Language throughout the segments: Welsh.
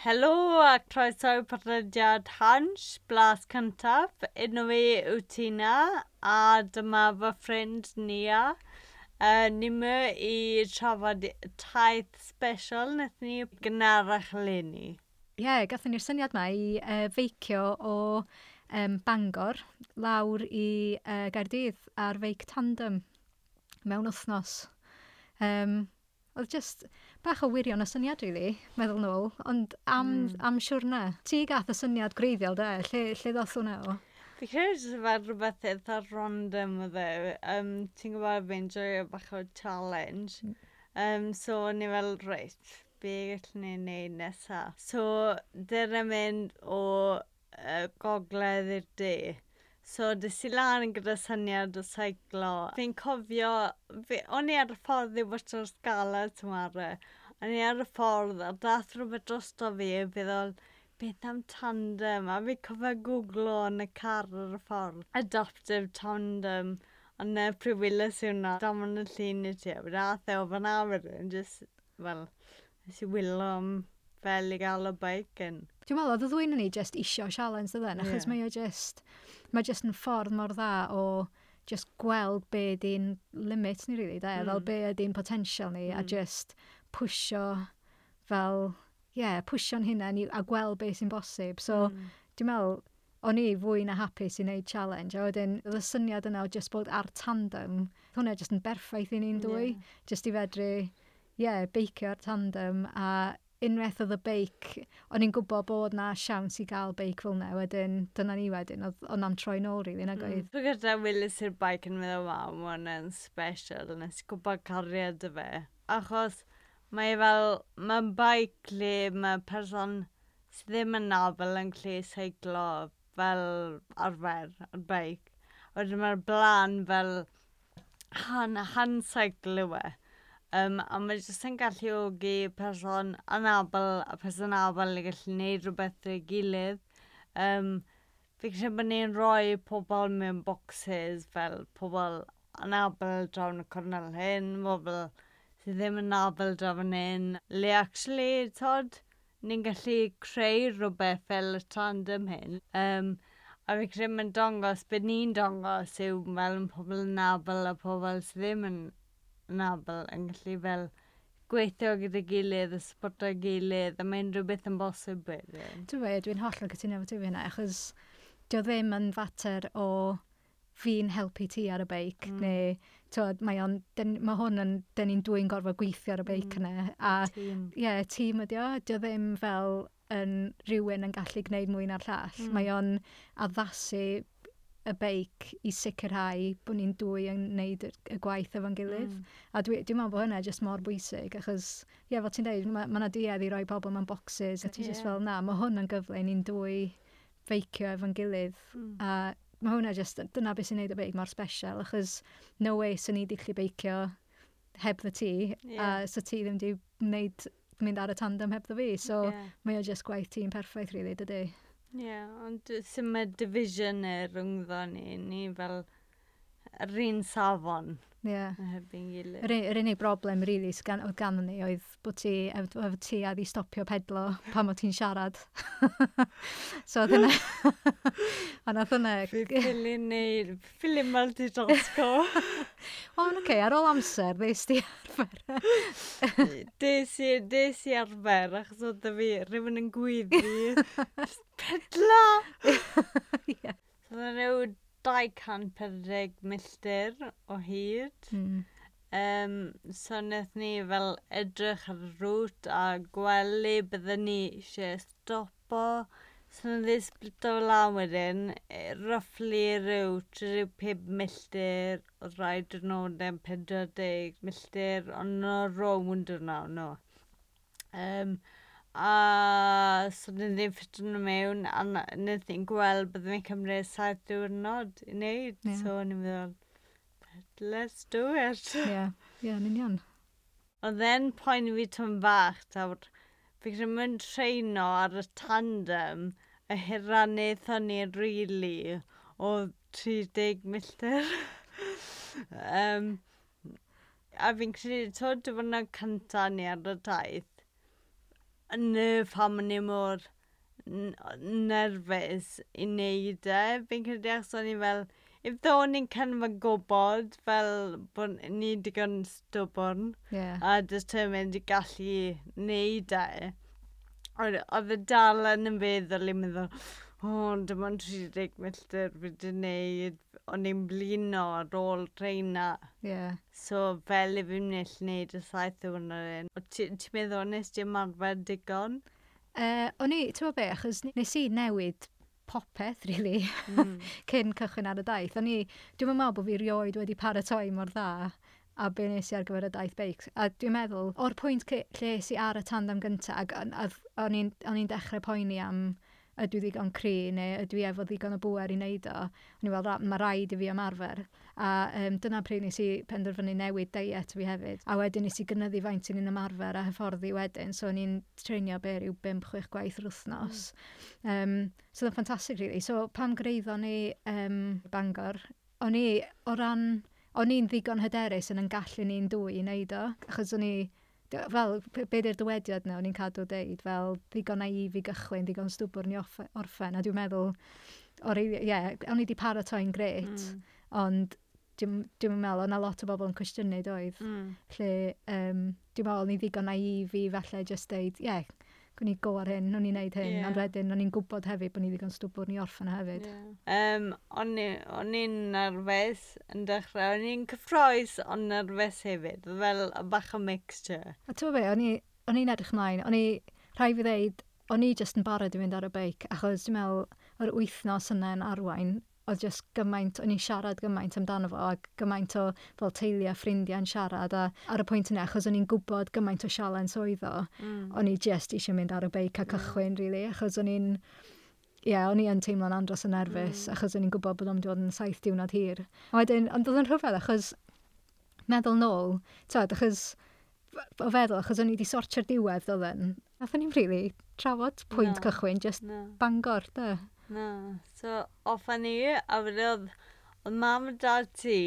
Helo a croeso i podlediad Hans, Blas Cyntaf. Unw fi yw Tina a dyma fy ffrind Nia. Uh, ni mynd i trafod taith special nes ni gynharach leni. Ie, yeah, gathon ni'r syniad yma i uh, feicio o um, Bangor lawr i uh, Gaerdydd ar feic tandem mewn wythnos. Um, oedd just bach o wirion y syniad, really, meddwl nôl, ond am, mm. am siwrna. Ti gath y syniad greiddiol, da? Lle, lle ddoth hwnna o? Fi Because fel rhywbeth eitha random o dde, um, ti'n gwybod fi'n joio bach o challenge. Um, so ni fel reit, be gallwn ni'n neud nesaf. So dyna mynd o uh, gogledd i'r de. So, dys i lan gyda syniad o seiglo. Fi'n cofio, fi, o'n i ar y ffordd i wytio'r sgala tymara. O'n i ar y ffordd a dath rhywbeth drosto fi a o'n beth am tandem? A fi cofio googlo yn y car ar y ffordd. Adoptive tandem. Ond y pryd wylas i hwnna, dam yn y llun i ti. A bydd ath e o fan awyr just, fel, nes i wylo am fel i gael y bike yn. Dwi'n meddwl, oedd y ddwy'n ni just isio challenge ydyn, achos yeah. mae o just mae jyst yn ffordd mor dda o just gweld be ydy'n limit ni, really, de, mm. fel hmm. be ydy'n potensial ni, mm. a hmm. just pwysio fel, ie, yeah, pwysio'n hunain a gweld be sy'n bosib. So, mm. dwi'n meddwl, o'n i fwy na hapus i wneud challenge. A wedyn, y syniad yna o just bod ar tandem, hwnna just yn berffaith i ni'n dwy, yeah. just i fedru, ie, yeah, beicio ar tandem a unwaith oedd y beic, o'n i'n gwybod bod na siawns i gael beic fel na, wedyn dyna ni wedyn, o'n am troi nôl rili, really, nag hmm. oedd. Mm. Fy gyda Willis i'r beic yn meddwl, waw, ma hwnna'n special, nes i gwybod cariad y fe. Achos mae e fel, mae'n beic le mae person sydd ddim yn nabl yn lle seiglo fel arfer, ar beic. Wedyn mae'r blaen fel han, han seiglo we. Um, a mae jyst yn galluogi person anabl a person anabl i gallu gwneud rhywbeth ei gilydd. Um, fi credu bod ni'n rhoi pobl mewn boxes fel pobl anabl drawn y cornel hyn, pobl sydd ddim yn anabl drawn hyn. Le actually, tod, ni'n gallu creu rhywbeth fel y tandem hyn. Um, a fi credu mae'n dongos, beth ni'n dongos yw fel yn pobl anabl a pobl sydd ddim yn nabl yn gallu fel gweithio gyda gilydd, y supporto gilydd, a mae'n rhywbeth yn bosib wedyn. Dwi'n Dwi, dwi'n hollol cytuno fo ti hynna, achos dio ddim yn fater o fi'n helpu ti ar y beic, mm. neu tywed, mae, on, den, mae hwn yn, dyn ni'n dwi'n gorfod gweithio ar y beic mm. yna. A, tîm. Ie, yeah, tîm ydi o, dio ddim fel yn rhywun yn gallu gwneud mwy na'r llall. Mm. Mae o'n addasu y beic i sicrhau bod ni'n dwy yn gwneud y gwaith efo'n gilydd. Mm. A dwi'n dwi meddwl bod hynna jyst mor bwysig, achos, ie, yeah, fel ti'n dweud, mae yna ma duedd i roi pobl mewn boxes, a ti'n yeah. jyst fel, na, mae hwn yn gyfle ni'n dwy feicio efo'n gilydd. Mm. A mae hwnna jyst, dyna beth sy'n gwneud y beic mor special, achos no way sy'n ni di beicio heb the ti, yeah. a so ti ddim wedi wneud mynd ar y tandem heb ddo fi, so yeah. mae o jyst gwaith ti'n perffaith, really, dydy. Ie, yeah, ond sy'n mae division e rhwngddo ni, ni fel yr un safon. Yeah. Yr, yr unig broblem really, gan, oedd gan ni oedd bod ti, ef, ti a di stopio pedlo pan o ti'n siarad. so oedd hynna... a nath hynna... Ffilin neu ffilin mal di dosgo. o, oce, okay, ar ôl amser, ddeis di arfer. des, i, des i arfer, achos oedd fi rhywun yn gwyddi. Pedlo! yeah. So, oedd 240 milltir o hyd. Mm. Um, so wnaeth ni fel edrych ar y rŵt a gwely byddwn ni eisiau stopo. So wnaeth ni splito fel lan wedyn, rufflu rhyw 35 milltir, oedd o rhai dynodau 40 milltir, ond no rownd yna, no. Um, a so dyn ni'n ffit yn mewn a nes ni'n gweld byddwn ni'n cymryd saith diwrnod i wneud. Yeah. So ni'n meddwl, let's do it. Ie, yeah. yeah, yn union. Ond then poen fi tyn fach, tawr, fi gyda mynd treino ar y tandem y hira o'n i'n rili really, o 30 milltir. um, a fi'n credu, to, dyfynnau cynta ni ar y taith yn y ffamni mor nerfus i wneud e. Fi'n credu achos o'n i fel, if ddo o'n i'n canfa gwybod fel bod ni digon stwbwn yeah. a determined i gallu wneud e. Oedd y dal yn yn feddwl i'n meddwl, o, oh, dyma'n 30 milltir fi wedi wneud o'n i'n blino ar ôl treina. Yeah. So fel i fi'n mynd wneud y saith diwrnod yn. Ti'n ti meddwl nes ti'n marfer digon? Uh, o'n i, ti'n meddwl be, achos nes i newid popeth, really, mm. cyn cychwyn ar y daith. O'n i, dwi'n meddwl bod fi rioed wedi paratoi mor dda a be nes i ar gyfer y daith beics. A dwi'n meddwl, o'r pwynt lle si ar y tandem gyntaf, o'n i'n dechrau poeni am ydw i ddigon cri neu ydw i efo ddigon o bwer i wneud o. Ond i'n weld, mae rhaid i fi ymarfer. A um, dyna pryd nes i penderfynu newid diet fi hefyd. A wedyn nes i gynyddu faint i'n ymarfer a hyfforddi wedyn. So, ni'n treinio be rhyw 5-6 gwaith yr wythnos. Mm. Um, so, that's ffantastig, really. So, pam greiddo ni um, Bangor, o'n i, o ran o'n i'n ddigon hyderus yn yn gallu ni'n dwy i wneud o, achos o'n i fel, be di'r dywediad na, o'n i'n cadw deud, fel, ddigon naif i gychwyn, digon stwbwr ni orffen, a dwi'n meddwl, o'r ie, yeah, o'n i wedi paratoi'n gret, mm. ond dwi'n dwi meddwl, o'na lot o bobl yn cwestiynu doedd, mm. lle, um, dwi'n meddwl, ni ddigon naif i falle just deud, ie, yeah, o'n i go ar hyn, o'n i'n neud hyn, yeah. ond wedyn o'n i'n gwybod hefyd bod ni ddigon stwbwr ni orffan hefyd. Yeah. Um, o'n i'n nerfus yn dechrau, o'n i'n cyffroes ond nerfus hefyd, fel bach o mixture. A ti'n be, o'n i'n edrych mlaen, o'n i, rhai fi ddeud, o'n i just yn barod i fynd ar y beic, achos dwi'n meddwl, yr wythnos yna yn arwain, oedd just gymaint, o'n i'n siarad gymaint amdano fo, a gymaint o fel teulu a ffrindiau yn siarad, a ar y pwynt yna, achos o'n i'n gwybod gymaint o sialens oedd o, mm. o'n i just eisiau mynd ar y beic a mm. cychwyn, mm. really, achos o'n i'n... Ie, yeah, o'n i yn teimlo'n andros yn nerfus, mm. achos o'n i'n gwybod bod o'n dod yn saith diwrnod hir. A wedyn, ond oedd yn rhyfedd, achos meddwl nôl, tyd, achos o feddwl, achos o'n i wedi sortio'r diwedd, oedd yn. Nath o'n i'n really trafod pwynt no. cychwyn, just no. bangor, da. Na, so offan ni, a wedi oedd, oedd mam a dad ti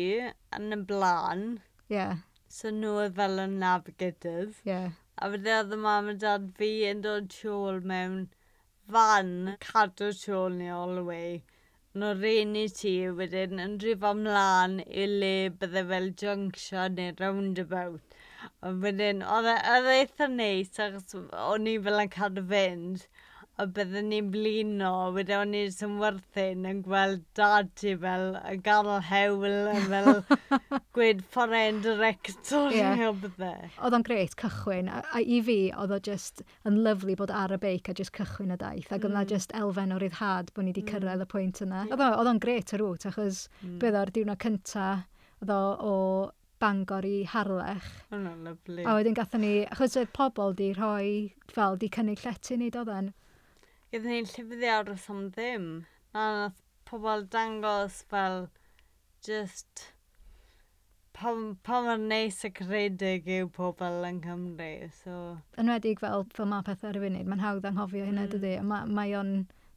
yn y blaen. Ie. Yeah. So nhw oedd fel y navigators. Ie. Yeah. A wedi oedd y mam a dad fi yn dod siôl mewn fan cadw siôl ni all the way. Yn o'r reni ti wedyn yn rhif ymlaen i le bydde fel junction neu roundabout. A wedyn, e, oedd e eitha neis achos o'n i fel yn cadw fynd a byddwn ni'n blino, wedyn o'n i'n symwerthyn yn gweld dad i fel y ganol hewl yn fel gwed ffordd director yeah. o bydde. Oedd o'n greit cychwyn, a, a i fi oedd o just yn lyflu bod ar y beic a just cychwyn y daith, ac mm. oedd just elfen o ryddhad bod ni wedi cyrraedd y mm. pwynt yna. Oedd o'n greit y rŵt, achos mm. bydd o'r diwrnod cynta, oedd o, o Bangor i Harlech. Hwna'n lyflu. A wedyn gatho ni, achos oedd pobl di rhoi, fel, di cynnig llety ni doedden gyda ni'n llifddiad wrth am ddim. Na nath pobl dangos fel just pa pa mor neis a credig yw pobl yng Nghymru. So... Yn wedig fel, fel mae pethau ar y funud, mae'n hawdd anghofio hynny mm. dydy. Mae, mae o'n,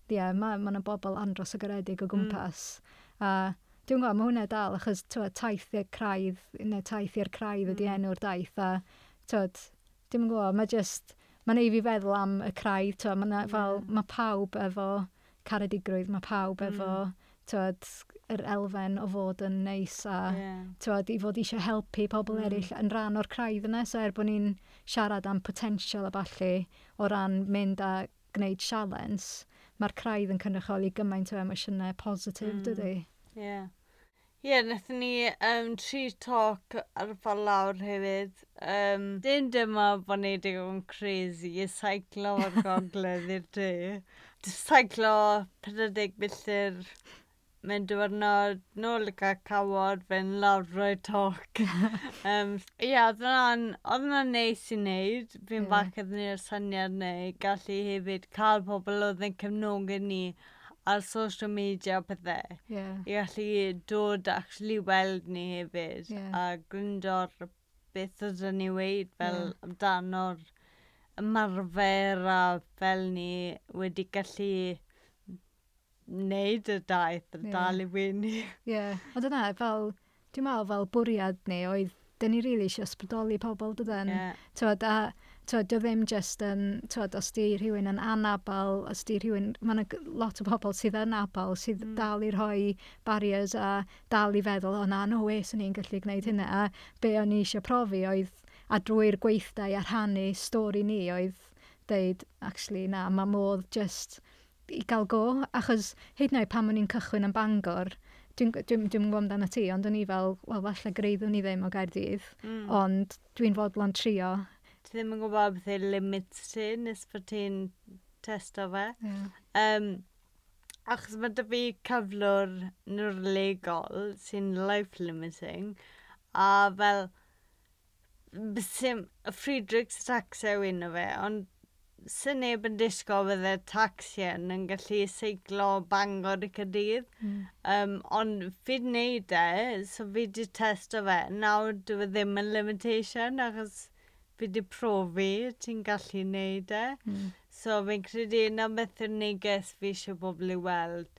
ie, yeah, mae, mae bobl andros o garedig o mm. gwmpas. Mm. A dwi'n gwybod, mae hwnna dal, achos twa, taith i'r craidd, neu taith i'r craidd mm. enw'r daith. A, twyd, dwi'n gwybod, mae just, mae'n ei fi feddwl am y craidd, twa, mae, yeah. fel, mae pawb efo caredigrwydd, mae pawb mm. efo twad, yr elfen o fod yn neis a yeah. tywed, i fod eisiau helpu pobl mm. eraill yn rhan o'r craidd yna. So er bod ni'n siarad am potensial a falle o ran mynd a gwneud sialens, mae'r craidd yn cynrychioli gymaint o emosiynau positif, mm. dydy? Ie. Yeah. Ie, yeah, wnaethon ni um, tri talk ar y ffordd lawr hefyd. Um, dim dyma bod ni wedi gwneud crazy i saiclo o'r gogledd i'r de. Saiclo 40 milltir mewn diwrnod nôl y cawod fe'n lawr roi toc. um, ie, yeah, oedd hwnna'n neis i wneud. Fi'n yeah. bach iddyn ni'r syniad neu gallu hefyd cael pobl oedd yn. Cefnogi ni ar social media pethau. Yeah. I gallu dod actually weld ni hefyd yeah. a gryndo'r beth ydyn ni weid fel yeah. amdano'r ymarfer a fel ni wedi gallu wneud y daith yn yeah. dal i wyni. Ie, yeah. ond yna fel, dwi'n meddwl fel bwriad ni oedd, dyn ni rili really eisiau ysbrydoli pobl dydyn. Yeah. Tywed, a tywed, dy ddim just yn, tywed, os di rhywun yn anabal, os di rhywun, mae yna lot o bobl sydd yn abal, sydd mm. dal i rhoi barriers a dal i feddwl, o na, no way, sy'n ni'n gallu gwneud hynna, a be o'n i eisiau profi oedd, a drwy'r gweithdau a rhannu stori ni oedd dweud, actually, na, mae modd just i gael go, achos hyd yn oed pan o'n i'n cychwyn yn Bangor, dwi'n dwi, dwi, dwi gwybod amdano ti, ond o'n i fel, wel, falle greiddwn ni ddim o Gaerdydd, mm. ond dwi'n fodlon trio ddim yn gwybod beth yw'r limits ti nes bod ti'n testo fe. Yeah. Um, achos mae dy fi cyflwr nwrlegol sy'n life limiting a fel sy'n Friedrichs taxa yw un o fe ond sy'n neb yn disgo fydde taxian yn gallu seiglo bangor i cydydd mm. um, ond fi wneud e so fi wedi testo fe nawr dwi e ddim yn limitation achos wedi profi, ti'n gallu wneud e. Mm. So fi'n credu yna beth yw'r neges fi eisiau bobl i weld.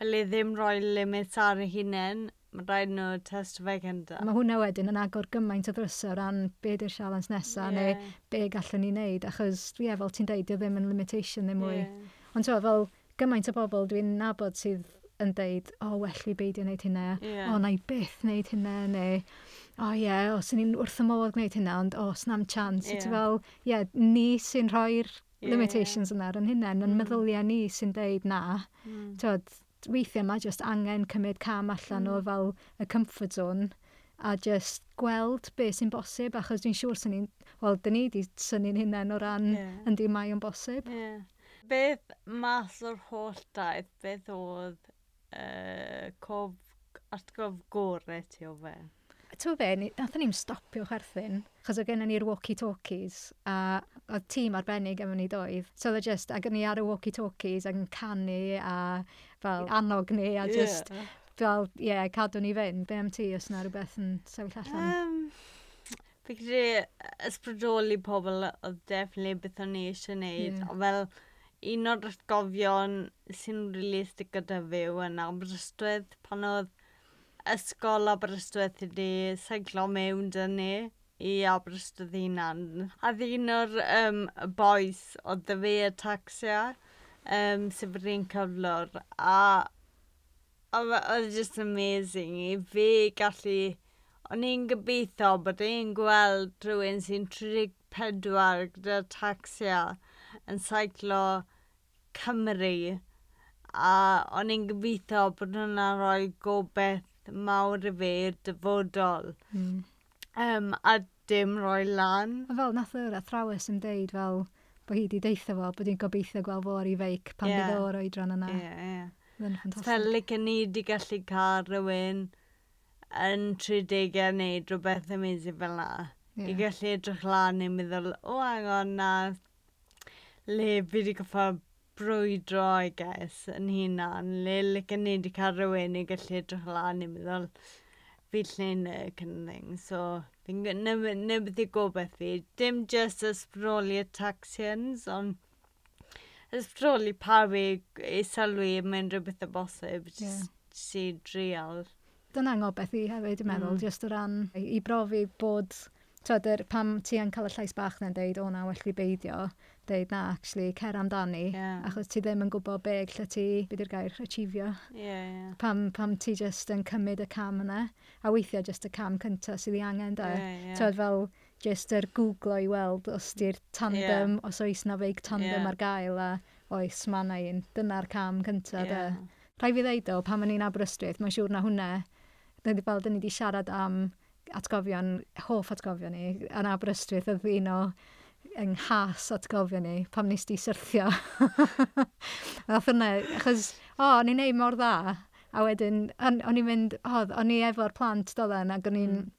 Fel i ddim rhoi limits ar y hunain, mae rhaid nhw test fe gynta. Mae hwnna wedyn yn agor gymaint o ddrysau o ran be di'r sialens nesaf yeah. neu be gallwn ni wneud, achos dwi efo, ti'n deud, dio ddim yn limitation ddim mwy. Yeah. Ond to, fel gymaint o bobl dwi'n nabod sydd yn deud, o, oh, well i beidio wneud hynna, yeah. o, oh, na i byth wneud hynna, neu, o, oh, ie, yeah, os ni'n wrth y modd gwneud hynna, ond, o, oh, snam chance. Yeah. Ti'n fel, ie, yeah, ni sy'n rhoi'r yeah, limitations yeah. yna ar yn hynna, yn mm. meddyliau ni sy'n deud na. Mm. Tod, weithiau mae just angen cymryd cam allan mm. o fel y comfort zone a just gweld be sy'n bosib, achos dwi'n siŵr sy'n ni'n, wel, dyn ni wedi syni'n hunain o ran yeah. yndi mae yn bosib. Yeah. Beth mas o'r holl daith, beth oedd uh, cof, atgof gore ti o fe. Ti'n fe, nath ni'n stopio chwerthin, chos o gennym ni'r walkie-talkies, a oedd tîm arbennig efo ni doedd. So oedd e just, ac ni ar y walkie-talkies ac yn canu a fel annog ni a just yeah. fel, ie, yeah, cadw ni fynd. Be am ti os yna rhywbeth yn sefyll allan? Um, fi gyda ysbrydoli pobl oedd definitely beth o'n ni eisiau gwneud. Yeah. Fel, un o'r ysgofion sy'n rili gyda fi yn Aberystwyth pan oedd ysgol Aberystwyth wedi seiglo mewn dyn ni i Aberystwyth hunan. A ddyn o'r um, boes oedd dy fi y taxia um, sef yr un cyflwr a oedd just amazing i fi gallu o'n i'n gobeithio bod i'n gweld rhywun sy'n 34 gyda taxia yn saiclo Cymru a o'n i'n gobeithio bod hwnna'n rhoi gobeith mawr i fi i'r dyfodol. Mm. Um, a dim rhoi lan. A fel nath yr athrawes yn deud fel bod hi wedi deitha fo, bod hi'n gobeithio gweld fo ar ei feic pan yeah. bydd o'r oedran yna. Yeah, yeah. Fel like ni wedi gallu cael rhywun yn 30au neu rhywbeth amazing fel na. Yeah. I gallu edrych lan i'n meddwl, o oh, angon na, le fi wedi goffa brwydro, I guess, yn hunan, le like yn ni wedi cael rhywun i gallu edrych lan i'n meddwl fi llun y cynnig. So, fi'n nebydd i gobeith fi, dim just ysbroli y taxians, ond ysbroli pawb fi i sylwi mewn rhywbeth o bosib, just yeah. si drial. Dyna ngobeth i hefyd, dwi'n meddwl, mm. just o ran i brofi bod, twyd, pam ti yn cael y llais bach na'n deud, o na, well i beidio, deud na, actually, cer amdani, yeah. achos ti ddim yn gwybod be lle ti, be di'r gair, achiefio. Yeah, yeah. Pam, pam ti just yn cymryd y cam yna, a weithiau just y cam cyntaf sydd i angen, da. Yeah, yeah. Tod fel, just yr er googlo i weld os di'r tandem, yeah. os oes na feig tandem yeah. ar gael, a oes ma na un, dyna'r cam cyntaf, yeah. da. Rhaid fi ddeud o, pan o'n i'n Aberystwyth, mae'n siŵr na hwnna, dyn fel dyn ni wedi siarad am atgofion, hoff atgofion ni, yn Aberystwyth oedd un o yng nghas atgofio ni pam nes di syrthio. Oedd hwnna, achos, o, oh, o'n i'n neud mor dda. A wedyn, o'n i'n mynd, o, oh, o'n i efo'r plant doedden, ac o'n i'n mm.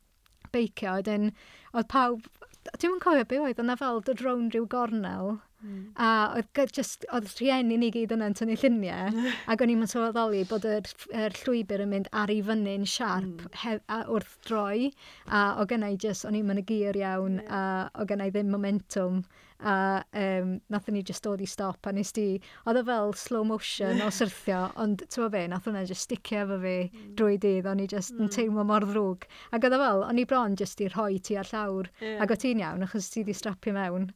beicio, wedyn, oedd pawb, dwi'n mynd cofio be oedd, o'na fel dod rown rhyw gornel, Mm. A oedd just, oedd rhieni ni gyd yna'n tynnu lluniau, ac o'n i'n sylweddoli bod yr, yr llwybr yn mynd ar ei fyny'n siarp mm. hef, a, wrth droi, a o gennau just, o'n i'n mynd y gyr iawn, yeah. a o gennau ddim momentum a um, nathon ni just dod i stop a nes di, oedd o fel slow motion o syrthio, ond ti'n fe, nath hwnna just sticio efo fi mm. drwy dydd, o'n i just mm. yn teimlo mor ddrwg. Ac oedd o fel, o'n i bron just i rhoi ti ar llawr, yeah. ac o ti'n iawn, achos ti di strapio mewn.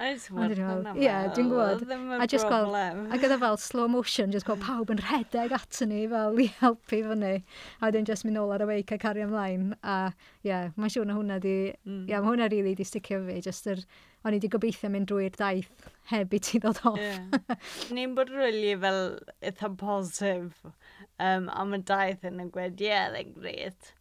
Ie, dwi'n gwybod. A just gweld, ac oedd o fel slow motion, just gweld pawb yn rhedeg at ni fel i helpu fyny. A wedyn just mynd nôl ar y weic a cario ymlaen. A ie, yeah, mae'n siŵr na hwnna di, mm. yeah, mae hwnna rili really di sticio fi, just yr er, o'n i wedi gobeithio mynd drwy'r daith heb i ti ddod off. Yeah. Ni'n bod really fel eitha positif um, am y daith yn y gwed, ie, yeah, they're great.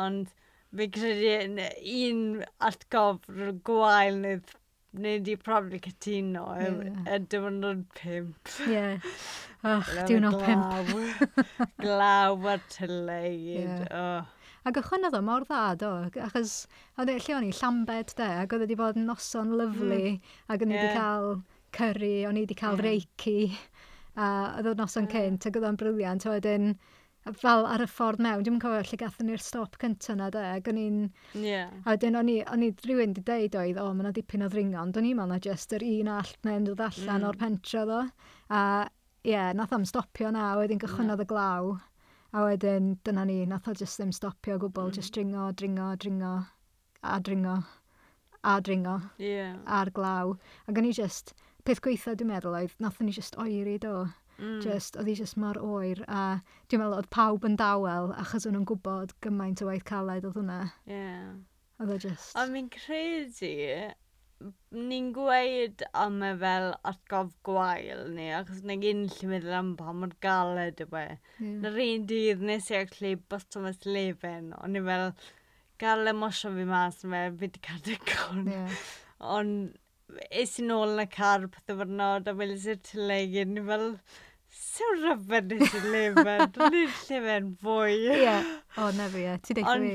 Ond fi credu un atgofr gwael nid nid i probably cytuno yeah. y diwrnod pimp. Ie. Och, diwrnod pimp. Glaw, glaw a tylau. Yeah. Oh. Ac ychwan oedd o mor dda, do, achos oedd e lle o'n i, Llambed, de, ac oedd wedi bod yn noson lyflu, mm. ac o'n i wedi yeah. cael curry, o'n i wedi cael yeah. reiki, a oedd o'n noson yeah. cynt, ac oedd o'n briliant, a wedyn, fel ar y ffordd mewn, dwi'n cofio lle gathon ni'r stop cyntaf na de, ac o'n i'n... Yeah. A wedyn o'n i, o'n i rhywun wedi deud oedd, o, mae'n dipyn o ddringo, ond o'n i'n meddwl na jyst yr un allt neu'n dod allan mm. o'r pentra, ddo. A ie, yeah, nath am stopio na, wedyn gychwynodd yeah. y glaw. A wedyn, dyna ni, nath o jyst ddim stopio gwbl, mm. jyst dringo, dringo, dringo, a dringo, a dringo, yeah. a'r glaw. Ac o'n i jyst, peth gweitha dwi'n meddwl oedd, nath o'n i jyst oeri do. Mm. Just, oedd hi jyst mor oer, a dwi'n meddwl oedd pawb yn dawel, achos o'n nhw'n gwybod gymaint o waith caled oedd hwnna. Yeah. Oedd o just... Ond mi'n credu, ni'n gweud am y fel atgof gwael ni, achos na gyn lle meddwl am pa mor galed y we. Mm. Na'r un dydd nes i actually bwsto mas lefen, ond i fel gael emosio fi mas, fe fi wedi cael digon. Yeah. Ond es i nôl yn y car peth o fyrnod a weles i'r tylegu, ni fel... Se'n rhyfedd nes i lefen, dwi'n llefen fwy. Ie, o na fi, ti ddechrau fi.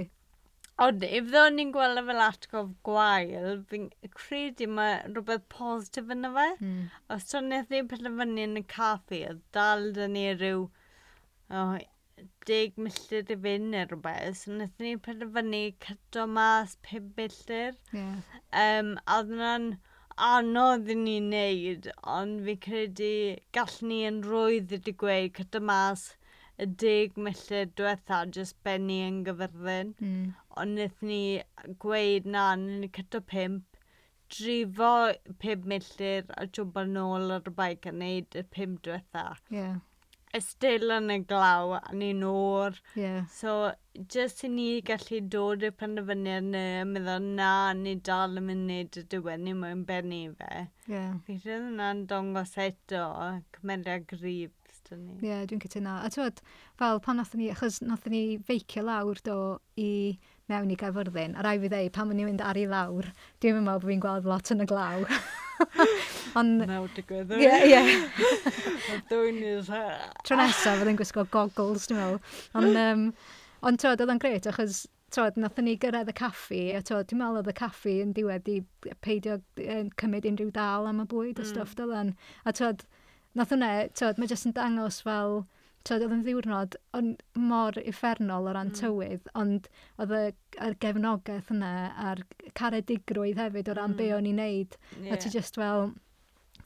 Ond if ddod ni'n gweld fel atgof gwael, fi'n credu mae rhywbeth positif yna fe. Mm. Os to wnaeth ni penderfynu yn y caffi, oedd dal dyn ni rhyw oh, deg milltir i fynd neu rhywbeth. So wnaeth ni penderfynu cyto mas 5 milltir. Yeah. Um, a oedd hwnna'n anodd i ni wneud, ond fi credu gall ni yn rwydd i wedi gweud cyto mas 5 y deg milltir diwetha jyst benni yn gyfyrddin. Mm. Ond wnaeth ni gweud na, wnaeth ni cyto pimp, drifo pimp milltir a jwmpa nôl ar y baic a wneud y pimp diwetha. Yeah. Estill yn y glaw a ni'n o'r. Yeah. So, jyst i ni gallu dod i'r penderfyniad na, a meddwl na, ni dal yn mynd wneud y diwedd, ni mwyn benni fe. Yeah. Fi ddim yna'n dongos eto, cymeriad gryf dyn ni. Ie, yeah, dwi'n cytuno. A tywed, fel pan nath ni, achos nath ni feicio lawr do i mewn i Gaerfyrddin, a rai fi ddeu, pan o'n i'n mynd ar ei lawr, dwi'n meddwl bod fi'n gweld lot yn y glaw. On... Naw digwydd. Ie, ie. Dwi'n is ha. Tro nesaf, fydden gwisgo goggles, dwi'n meddwl. Ond, um, on, tywed, oedd yn gret, achos tywed, nath ni gyrraedd y caffi, a tywed, dwi'n meddwl oedd y caffi yn diwedd i peidio cymryd unrhyw dal am y bwyd mm. a stwff dylan. A tywed, nath hwnna, tyd, mae jyst yn dangos fel, tyd, oedd yn ddiwrnod on, mor effernol o ran mm. tywydd, ond oedd y, y gefnogaeth yna a'r caredigrwydd hefyd o ran mm. be hmm. o'n i'n neud, yeah. a ti jyst fel, well,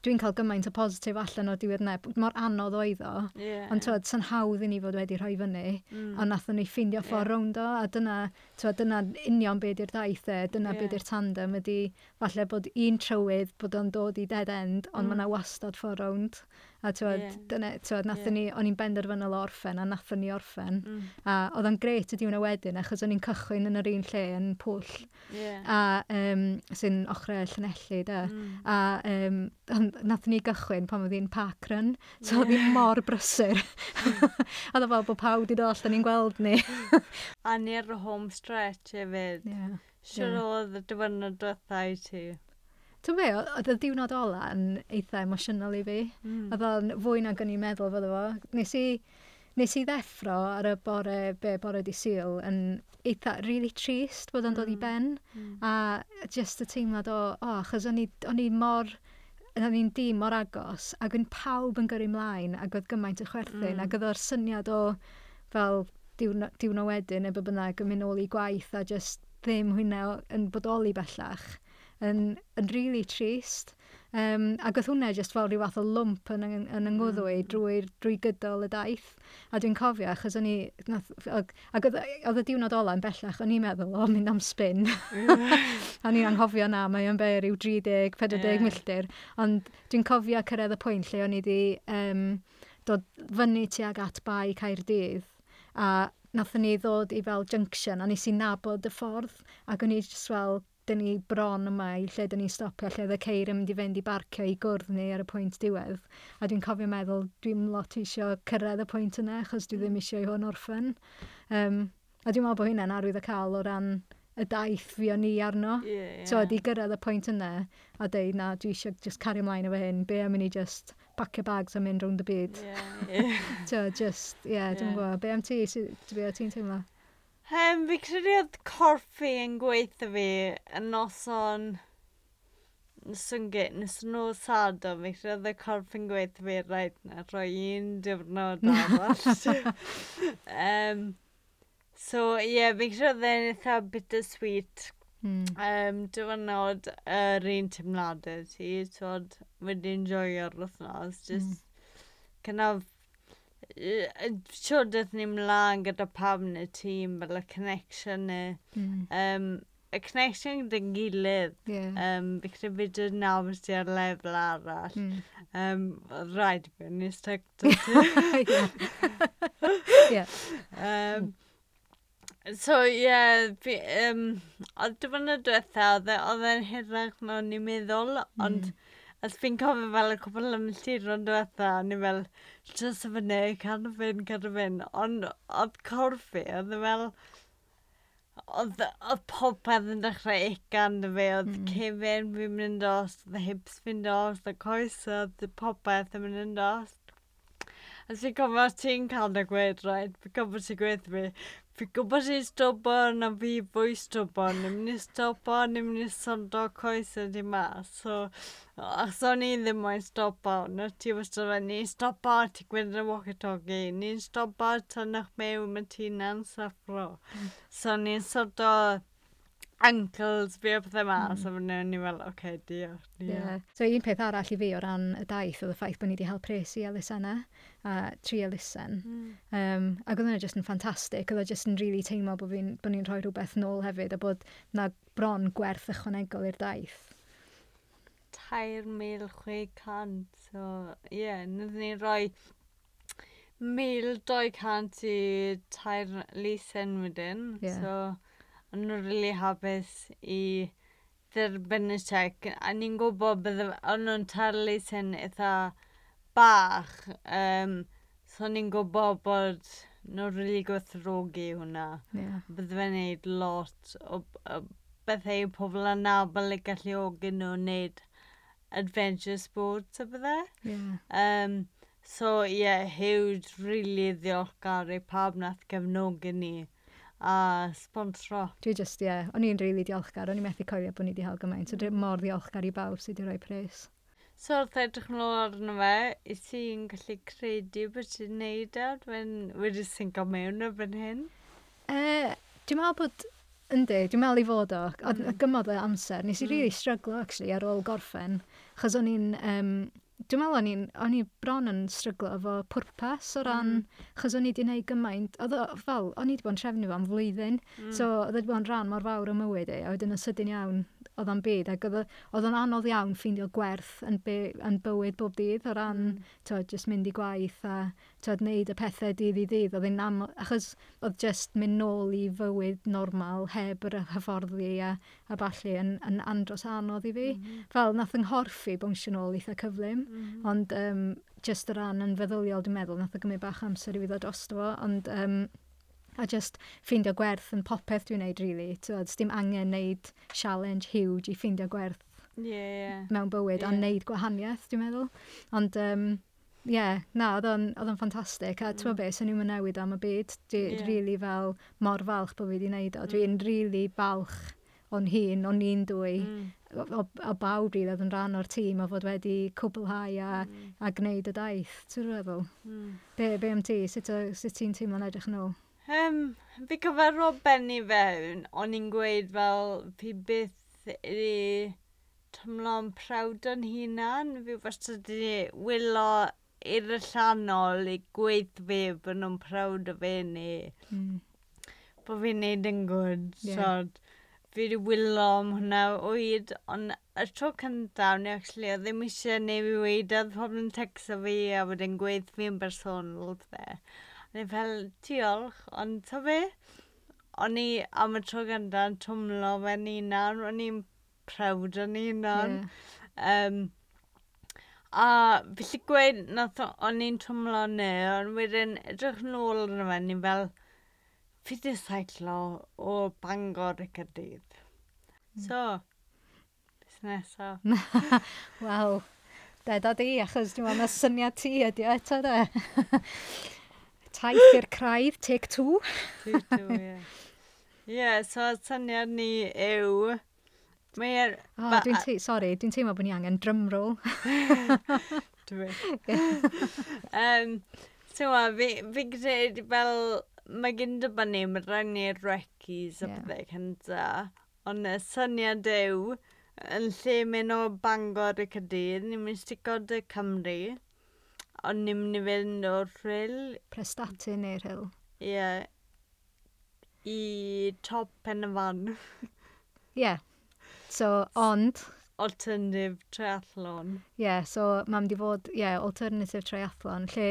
dwi'n cael gymaint o positif allan o diwedd neb, Mor anodd oedd o. Yeah. Ond tywed, sy'n hawdd i ni fod wedi rhoi fyny. Mm. Ond nath ni ffeindio ffordd yeah. rownd o. A dyna, tywed, dyna union be di'r daith e. Dyna yeah. be di'r tandem ydy falle bod un trywydd bod o'n dod i dead end. Ond mm. mae yna wastad ffordd rownd. A tywed, yeah. dyna, tywed, nathon yeah. ni, o'n i'n benderfynol orffen, a nathon ni orffen. Mm. A oedd o'n gret y diwna wedyn, achos o'n i'n cychwyn yn yr un lle, yn pwll. Yeah. A um, sy'n ochrau llanelli, da. Mm. A um, nathon ni gychwyn pan oedd hi'n park run, so yeah. oedd hi'n mor brysur. Mm. a dda fel bod pawb wedi dod allan ni'n gweld ni. a ni'r home stretch hefyd. Yeah. Siwr sure yeah. oedd y dyfynod diwethaf i ti. Ti'n be, oedd y diwrnod ola yn eitha emosiynol i fi. Mm. Oedd o'n fwy nag o'n i'n meddwl fod efo. Nes i, nes i ddeffro ar y bore, be bore di syl yn eitha really trist bod o'n dod i hmm. ben. Mm. A just y teimlad o, o, achos o'n i mor o'n i'n dîm mor agos, ac yn pawb yn gyrru mlaen, ac oedd gymaint y chwerthin, mm. ac oedd o'r syniad o fel diwrno, diwrno wedyn, neu bynnag yn mynd ôl i gwaith, a just ddim hwnna yn bodoli bellach yn, yn really trist. Um, ac oedd hwnna jyst fel rhyw fath o lwmp yn, yn, yn yngwddwy mm. drwy, drwy gydol y daith. A dwi'n cofio, achos o'n i... Nath, ac oedd y diwrnod yn bellach, o'n i'n meddwl, o, mynd am spin. a ni'n anghofio na, mae o'n be i'w 30-40 yeah. milltir. Ond dwi'n cofio cyrraedd y pwynt lle o'n i wedi um, dod fyny tuag at bai Caerdydd. A nathon ni ddod i fel junction a nes i nabod y ffordd ac o'n i just fel dyn ni bron yma i lle dyn ni stopio, lle oedd y ceir yn mynd i fynd i barcio i gwrdd ni ar y pwynt diwedd. A dwi'n cofio meddwl, dwi'n lot eisiau cyrraedd y pwynt yna, achos dwi ddim eisiau i hwn orffen. Um, a dwi'n meddwl bod hynna'n arwydd y cael o ran y daith fi o ni arno. Yeah, yeah. So, di gyrraedd y pwynt yna a dweud na, dwi eisiau just cario ymlaen efo hyn. Be am i ni just pacio bags a mynd rownd y byd. Yeah, yeah. so, just, yeah, yeah. dwi'n gwybod. Be am ti? Be am ti'n teimlo? Um, fi credu oedd corffi yn gweithio fi yn noson syngit nes nhw sado, fi credu oedd y corff yn gweithio fi rhaid na roi un diwrnod arall. um, so, ie, yeah, fi credu oedd e'n eitha bittersweet. Mm. Um, diwrnod yr un teimladau ti, twod, wedi enjoio'r wythnos, hmm. just mm. kind of siwr siwrdydd ni mlaen gyda pam y tîm fel y connection y mm. um, y connection gyda'n gilydd yeah. um, fi credu fi yn nawr sydd ar lefel arall mm. um, rhaid i fi yn ystod um, So, ie, yeah, fi, um, oedd dyfynnau diwethaf, oedd e'n hirach mewn i meddwl, mm. ond A fi'n cofio fel y cwbl am lliro'n diwetha, ni fel, jyst y fyny, cadw fynd, cadw fynd. Ond oedd corff fi, oedd e fel, oedd, oedd popeth yn dechrau egan dy fi, oedd mm. cefen fi'n mynd os, oedd hips fi'n dos, oedd coes, oedd popeth yn mynd yn dos. A ti'n cofio ti'n cael dy gweud, rhaid, right? fi'n cofio ti'n gweud fi, Fi gwybod ti'n stobon a fi fwy stobon. Ni'n mynd i stopo, ni'n mynd i sondo coes ydi ma. So, achos o'n i ddim moyn stopo. No, ti wastad fe, ni'n stopo, ti gwneud y walkie-talkie. Ni'n stopo tan eich mewn, mae ti'n ansaffro. Hmm. So, ni'n sondo ankles fi o pethau mas, mm. a fyny hmm. ni fel, oce, okay, diolch, diolch. Yeah. So un peth arall i fi o ran y daith oedd y ffaith bod ni wedi hel pres i Lisanna e, a tri listen. Mm. Um, ac oedd hwnna jyst yn ffantastig, oedd jyst yn really teimlo bod, bod ni'n rhoi rhywbeth nôl hefyd a bod na bron gwerth ychwanegol i'r daith. 3,600. So, ie, yeah, nid ni'n rhoi 1,200 i tair lisen wedyn. Yeah. So, o'n nhw'n rili really hapus i dderbyn y check. A ni'n gwybod bydde... o'n nhw'n tarlu sy'n eitha bach. Um, so ni'n gwybod bod nhw'n rili really gwerthrogi hwnna. Yeah. Bydde fe'n neud lot o, o bethau i pobl anabl y galluogi nhw wneud adventure sports a bydde. Yeah. Um, so ie, yeah, huge, really ddiolchgar i pawb nath gefnogi ni a sponsro. Dwi just, ie, yeah, o'n i'n rili really diolchgar, o'n i'n methu coelio bod ni wedi hel gymaint, so dwi'n mor diolchgar i bawb sydd wedi rhoi pres. So wrth edrych yn ôl arno fe, i ti'n gallu credu bod ti'n neud e, dwi'n wedi sy'n syngo mewn o fan hyn? E, dwi'n meddwl bod, yndi, dwi'n meddwl i fod o, mm. Gymodd o amser, nes i mm. really struggle actually ar ôl gorffen, chos o'n i'n, um, Dwi'n meddwl o'n i'n, o'n i bron yn stryglo efo pwrpas o ran, mm. chos o'n i wedi gwneud gymaint, oedd fel, o'n i wedi bod yn trefnu fo am flwyddyn, mm. so oedd wedi bod yn rhan mor fawr o mywyd i, a wedyn yn sydyn iawn, oedd o'n byd. Ac oedd o'n anodd iawn ffeindio gwerth yn, by, yn bywyd bob dydd o ran, mm. tywed, just mynd i gwaith a tywed, neud y pethau dydd i ddydd. Oedd am... Achos oedd just mynd nôl i fywyd normal heb yr hyfforddi a, a balli yn, yn andros anodd i fi. Mm. Fel nath yng nghorffi bwnsio nôl eitha cyflym, mm. ond um, just o ran yn feddyliol dwi'n meddwl, nath o gymryd bach amser i fi ddod drosto fo, ond... Um, a just ffeindio gwerth yn popeth dwi'n neud, really. Tywed, so, dim angen neud challenge huge i ffeindio gwerth yeah, yeah. mewn bywyd, yeah. a neud gwahaniaeth, dwi'n meddwl. Ond, um, ie, yeah, na, oedd o'n ffantastig. A mm. ti'n beth, sy'n ni'n newid am y byd. Dwi'n yeah. really fel mor falch bod fi wedi neud o. Dwi'n mm. really balch o'n hun, o'n i'n dwy. Mm. O, o o bawb rili oedd yn rhan o'r tîm a fod wedi cwblhau a, mm. a gwneud y daith, ti'n rhywbeth? Mm. Be, be am ti? Sut, sut ti'n teimlo'n edrych yn ôl? Um, fi cyfarfod benni fewn, o'n i'n gweud fel fi byth i tymlo'n prawd o'n hunan. Fi wastad wedi wylo i'r allanol i gweud fi bod nhw'n prawd o fe ni. mm. bod fi'n neud yn gwrdd. Yeah. So, fi wedi wylo am hwnna oed, ond y tro cyntaf, ni actually, o ddim eisiau neu fi wedi, oedd pobl yn texto fi a wedyn gweud fi'n bersonol, dde. O'n i fel, diolch, ond ta fe? O'n i am y tro gynta yn twmlo fe'n unan, o'n i'n prawd yn unan. Yeah. Um, A fi lli gweud, nath o'n i'n twmlo ne, ond wedyn edrych yn ôl yn yma, ni'n fel, fi di saiclo o Bangor y Cydydd. Mm. So, beth nesaf? Wel, deda di, achos dwi'n meddwl na syniad ti ydi o eto de. Taith i'r craidd, take two. take two, ie. Ie, so syniad ni yw... Mae'r... oh, ba... dwi'n te... Sorry, dwi'n teimlo bod ni angen drumroll. Dwi. um, so, fi, fi credu fel... Mae gen dy bynnu, mae rhaid ni'r recis a yeah. bethau cynta. Ond y syniad yw, yn lle mynd o Bangor y Cydydd, ni'n mynd i stico dy Cymru ond ni'n mynd i fynd o'r rhyl. Prestatyn neu'r rhyl. Ie. Yeah. I top pen y fan. Ie. yeah. So, ond... Alternative triathlon. Ie, yeah, so mae'n di fod, ie, yeah, alternative triathlon, lle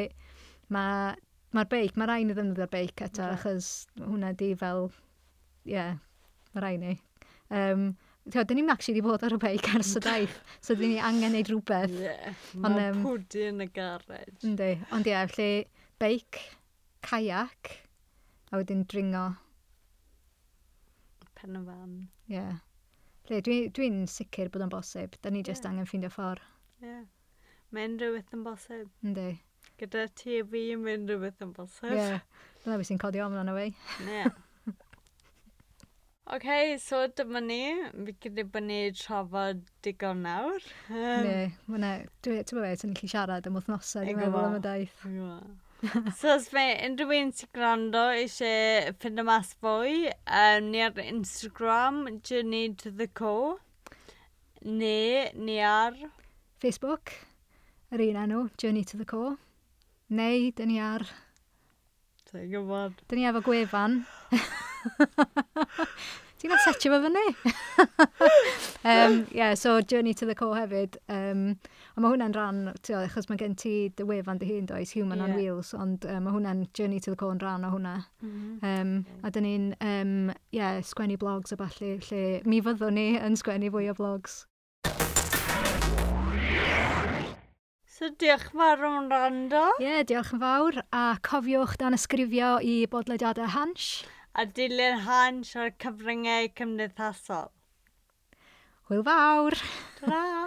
mae'r ma beic, mae rhaid i ddefnyddio'r beic eto, yeah. achos hwnna di fel, ie, yeah, mae rhaid ni. Um, Tio, dyn ni'n actually di bod ar y beic ers y daith, so dyn ni angen neud rhywbeth. Ie, yeah, mae um, pwdi yn y garej. Ynddi, ond ie, yeah, lle beic, kayak, a wedyn dringo. Pen y fan. Ie. Yeah. Lle, dwi'n dwi, sicr bod o'n bosib, da ni jyst yeah. angen ffeindio ffordd. Ie. Yeah. Mae unrhyw beth yn bosib. Ynddi. Gyda ti a fi, yn mynd rhywbeth yn bosib. Ie, yeah. dyna beth sy'n codi omlan o fi. Ie. Yeah. OK, so dyma ni. Fi gyda bod ni trafod digon nawr. Um, ne, mae'na... Dwi'n meddwl beth, yn gallu siarad am wythnosau, dwi'n meddwl am y daith. so os mae unrhyw un sy'n gwrando eisiau ffynd y mas fwy, um, ni ar Instagram, Journey to the Co. Neu, ni ar... Facebook, yr un enw, Journey to the Co. Neu, dyn ni ar... Dwi'n gwybod. Dyn ni efo gwefan. Ti'n asetio fo fyny? um, yeah, so Journey to the Core hefyd. Um, a mae hwnna'n rhan, ti'n tio, achos mae gen ti dy wefan dy hun does, Human yeah. on Wheels, ond um, mae hwnna'n Journey to the Core yn rhan o hwnna. Mm. Um, a dyn ni'n um, yeah, sgwennu blogs a falle, lle mi fyddwn ni yn sgwennu fwy o blogs. So diolch fawr am rando. Ie, yeah, diolch yn fawr. A cofiwch dan ysgrifio i bodlediadau Hansh a dilyn hans o'r cyfryngau cymdeithasol. Hwyl fawr! Ta-ra!